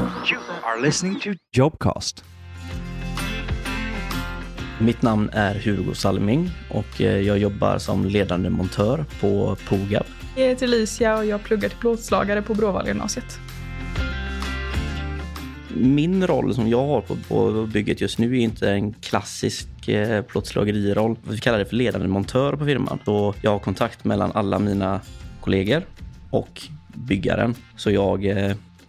You are listening to Jobcast. Mitt namn är Hugo Salming och eh, jag jobbar som ledande montör på Pogab. Jag heter Alicia och jag pluggar till plåtslagare på Bråvallagymnasiet. Min roll som jag har på, på bygget just nu är inte en klassisk eh, plåtslageriroll. Vi kallar det för ledande montör på firman. Så jag har kontakt mellan alla mina kollegor och byggaren. Så jag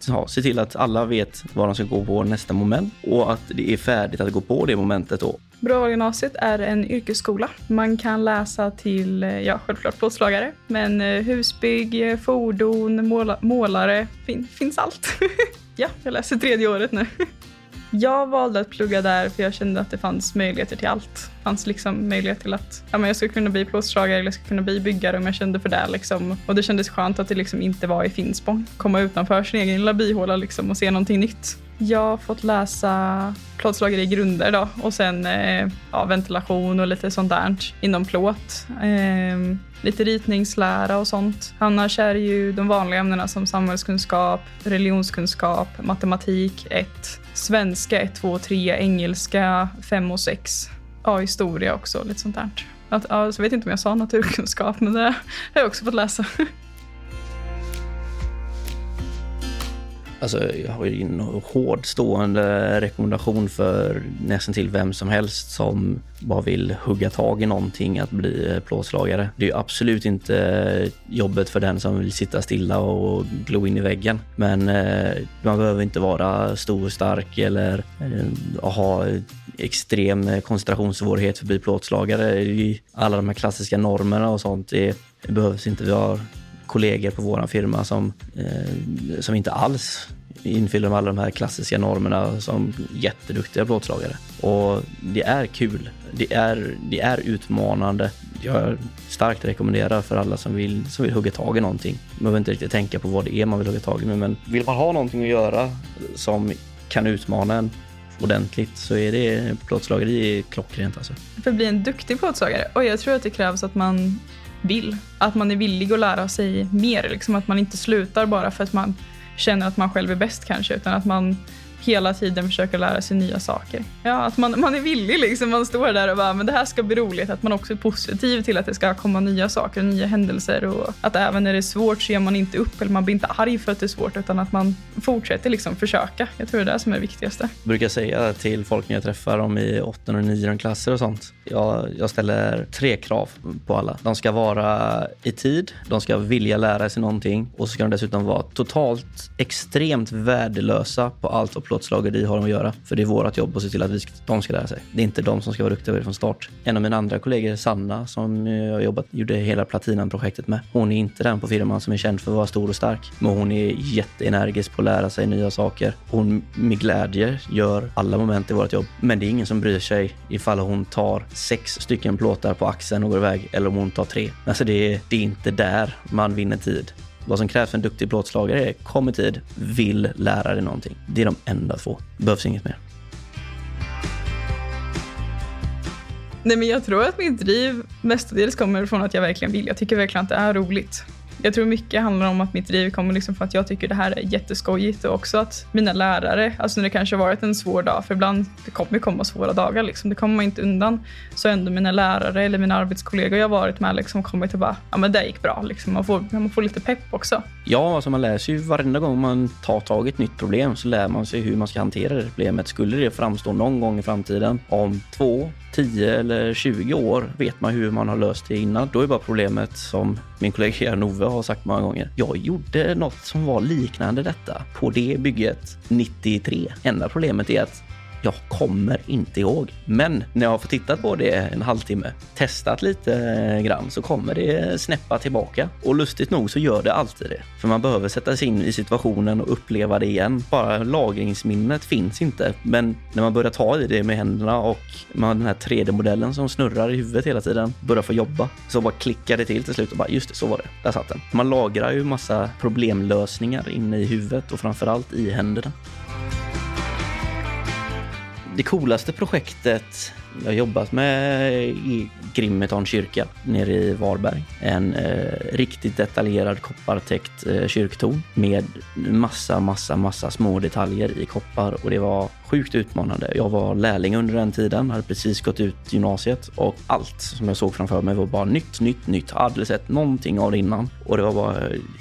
eh, ja, se till att alla vet vad de ska gå på nästa moment och att det är färdigt att gå på det momentet då. Bråvallagymnasiet är en yrkesskola. Man kan läsa till, eh, ja självklart plåtslagare, men eh, husbygg, fordon, måla, målare, fin, finns allt. ja, jag läser tredje året nu. Jag valde att plugga där för jag kände att det fanns möjligheter till allt. Det fanns liksom möjlighet till att ja, men jag skulle kunna bli plåtslagare eller jag skulle kunna bli byggare om jag kände för det. Liksom. Och det kändes skönt att det liksom inte var i Finspång. Komma utanför sin egen lilla byhåla liksom och se någonting nytt. Jag har fått läsa plåtslageri grunder då och sen eh, ja, ventilation och lite sånt där inom plåt. Eh, lite ritningslära och sånt. Annars är det ju de vanliga ämnena som samhällskunskap, religionskunskap, matematik 1, svenska 1, 2, 3, engelska 5 och 6. Ja, historia också, lite sånt där. Att, ja, så jag vet inte om jag sa naturkunskap, men det har jag också fått läsa. Alltså, jag har ju en hård stående rekommendation för nästan till vem som helst som bara vill hugga tag i någonting att bli plåtslagare. Det är ju absolut inte jobbet för den som vill sitta stilla och glo in i väggen. Men eh, man behöver inte vara stor och stark eller eh, ha extrem koncentrationssvårighet för att bli plåtslagare. Alla de här klassiska normerna och sånt, det, det behövs inte. Vi har kollegor på vår firma som, eh, som inte alls infyller alla de här klassiska normerna som jätteduktiga plåtslagare. Och det är kul. Det är, det är utmanande. Jag starkt rekommenderar för alla som vill, som vill hugga tag i någonting. Man behöver inte riktigt tänka på vad det är man vill hugga tag i, men vill man ha någonting att göra som kan utmana en ordentligt så är det plåtslageri klockrent alltså. För att bli en duktig plåtslagare, och jag tror att det krävs att man vill. Att man är villig att lära sig mer. Liksom att man inte slutar bara för att man känner att man själv är bäst kanske, utan att man hela tiden försöka lära sig nya saker. Ja, att man, man är villig liksom. Man står där och bara, men det här ska bli roligt. Att man också är positiv till att det ska komma nya saker, och nya händelser och att även när det är svårt så ger man inte upp eller man blir inte arg för att det är svårt utan att man fortsätter liksom försöka. Jag tror det är det som är det viktigaste. Jag brukar säga till folk när jag träffar dem i 8 och 9 klasser och sånt. Jag, jag ställer tre krav på alla. De ska vara i tid, de ska vilja lära sig någonting och så ska de dessutom vara totalt extremt värdelösa på allt och plåtslageri har de att göra. För det är vårt jobb att se till att vi de ska lära sig. Det är inte de som ska vara duktiga från start. En av mina andra kollegor, Sanna, som eh, jag jobbat, gjorde hela Platinan-projektet med. Hon är inte den på firman som är känd för att vara stor och stark. Men hon är jätteenergisk på att lära sig nya saker. Hon med glädje gör alla moment i vårt jobb. Men det är ingen som bryr sig ifall hon tar sex stycken plåtar på axeln och går iväg eller om hon tar tre. Alltså det, det är inte där man vinner tid. Vad som krävs för en duktig plåtslagare är kom i tid, vill lära dig någonting. Det är de enda två. behövs inget mer. Nej, men jag tror att mitt driv mestadels kommer från att jag verkligen vill. Jag tycker verkligen att det är roligt. Jag tror mycket handlar om att mitt driv kommer liksom för att jag tycker det här är jätteskojigt och också att mina lärare, alltså när det kanske har varit en svår dag, för ibland det kommer komma svåra dagar, liksom, det kommer man inte undan, så ändå mina lärare eller mina arbetskollegor jag har varit med liksom kommit och bara, ja men det gick bra, liksom. man, får, man får lite pepp också. Ja, alltså man lär sig ju varenda gång man tar tag i ett nytt problem så lär man sig hur man ska hantera det problemet. Skulle det framstå någon gång i framtiden om två, 10 eller 20 år vet man hur man har löst det innan. Då är bara problemet som min kollega Nove har sagt många gånger. Jag gjorde något som var liknande detta på det bygget 93. Enda problemet är att jag kommer inte ihåg. Men när jag har fått titta på det en halvtimme, testat lite eh, grann, så kommer det snäppa tillbaka. Och lustigt nog så gör det alltid det. För man behöver sätta sig in i situationen och uppleva det igen. Bara lagringsminnet finns inte. Men när man börjar ta i det med händerna och man har den här 3D-modellen som snurrar i huvudet hela tiden, börjar få jobba, så bara klickar det till till slut och bara just det, så var det. Där satt den. Man lagrar ju massa problemlösningar inne i huvudet och framförallt i händerna det coolaste projektet jag har jobbat med i Grimeton kyrka nere i Varberg. En eh, riktigt detaljerad koppartäckt eh, kyrktorn med massa, massa, massa små detaljer i koppar och det var sjukt utmanande. Jag var lärling under den tiden, hade precis gått ut gymnasiet och allt som jag såg framför mig var bara nytt, nytt, nytt. Jag hade aldrig sett någonting av det innan och det var bara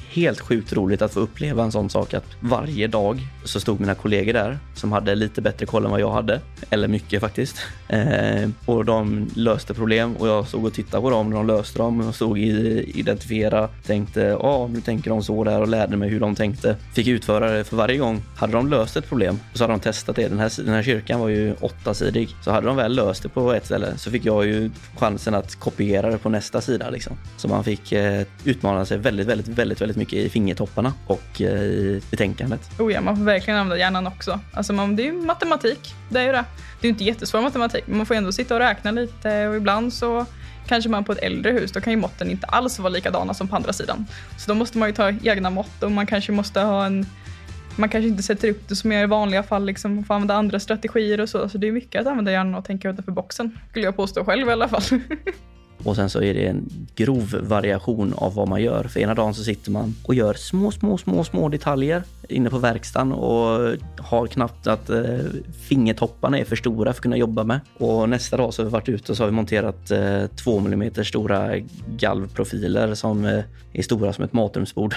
helt sjukt roligt att få uppleva en sån sak att varje dag så stod mina kollegor där som hade lite bättre koll än vad jag hade, eller mycket faktiskt. Eh, Eh, och de löste problem och jag stod och tittade på dem när de löste dem. Jag stod i identifiera, tänkte ja, nu tänker de så där och lärde mig hur de tänkte. Fick utföra det för varje gång. Hade de löst ett problem så hade de testat det. Den här, den här kyrkan var ju åttasidig. Så hade de väl löst det på ett ställe så fick jag ju chansen att kopiera det på nästa sida liksom. Så man fick eh, utmana sig väldigt, väldigt, väldigt, väldigt mycket i fingertopparna och eh, i betänkandet. Oh ja, man får verkligen använda hjärnan också. Alltså man, det är ju matematik, det är ju det. Det är ju inte jättesvår matematik, men man får ändå sitta och räkna lite och ibland så kanske man på ett äldre hus, då kan ju måtten inte alls vara likadana som på andra sidan. Så då måste man ju ta egna mått och man kanske måste ha en man kanske inte sätter upp det som i vanliga fall, liksom, man får använda andra strategier och så. Så det är mycket att använda hjärnan och tänka utanför boxen, skulle jag påstå själv i alla fall. Och sen så är det en grov variation av vad man gör. För ena dagen så sitter man och gör små, små, små, små detaljer inne på verkstaden och har knappt att eh, fingertopparna är för stora för att kunna jobba med. Och nästa dag så har vi varit ute och så har vi monterat eh, två millimeter stora galvprofiler som eh, är stora som ett matrumsbord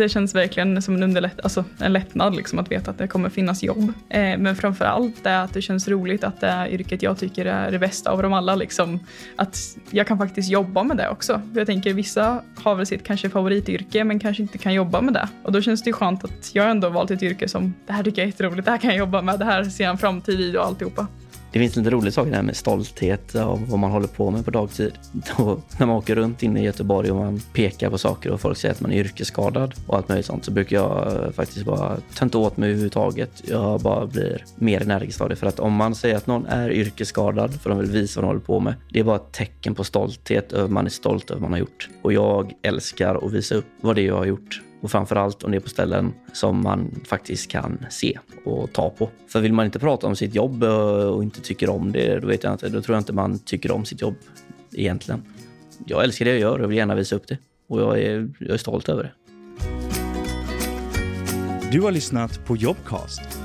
det känns verkligen som en, underlätt, alltså en lättnad liksom, att veta att det kommer finnas jobb. Eh, men framför allt det att det känns roligt att det är yrket jag tycker är det bästa av dem alla. Liksom, att jag kan faktiskt jobba med det också. För jag tänker vissa har väl sitt kanske favorityrke men kanske inte kan jobba med det. Och då känns det ju skönt att jag ändå valt ett yrke som det här tycker jag är jätteroligt, det här kan jag jobba med, det här ser jag en framtid i och alltihopa. Det finns lite roliga saker där med stolthet av vad man håller på med på dagtid. Då, när man åker runt inne i Göteborg och man pekar på saker och folk säger att man är yrkesskadad och allt möjligt sånt så brukar jag eh, faktiskt bara ta inte åt mig överhuvudtaget. Jag bara blir mer energisk av det. För att om man säger att någon är yrkesskadad för de vill visa vad de håller på med. Det är bara ett tecken på stolthet. Man är stolt över vad man har gjort. Och jag älskar att visa upp vad det är jag har gjort och framförallt om det är på ställen som man faktiskt kan se och ta på. För vill man inte prata om sitt jobb och inte tycker om det, då, vet jag inte, då tror jag inte man tycker om sitt jobb egentligen. Jag älskar det jag gör och vill gärna visa upp det. Och jag är, jag är stolt över det. Du har lyssnat på Jobcast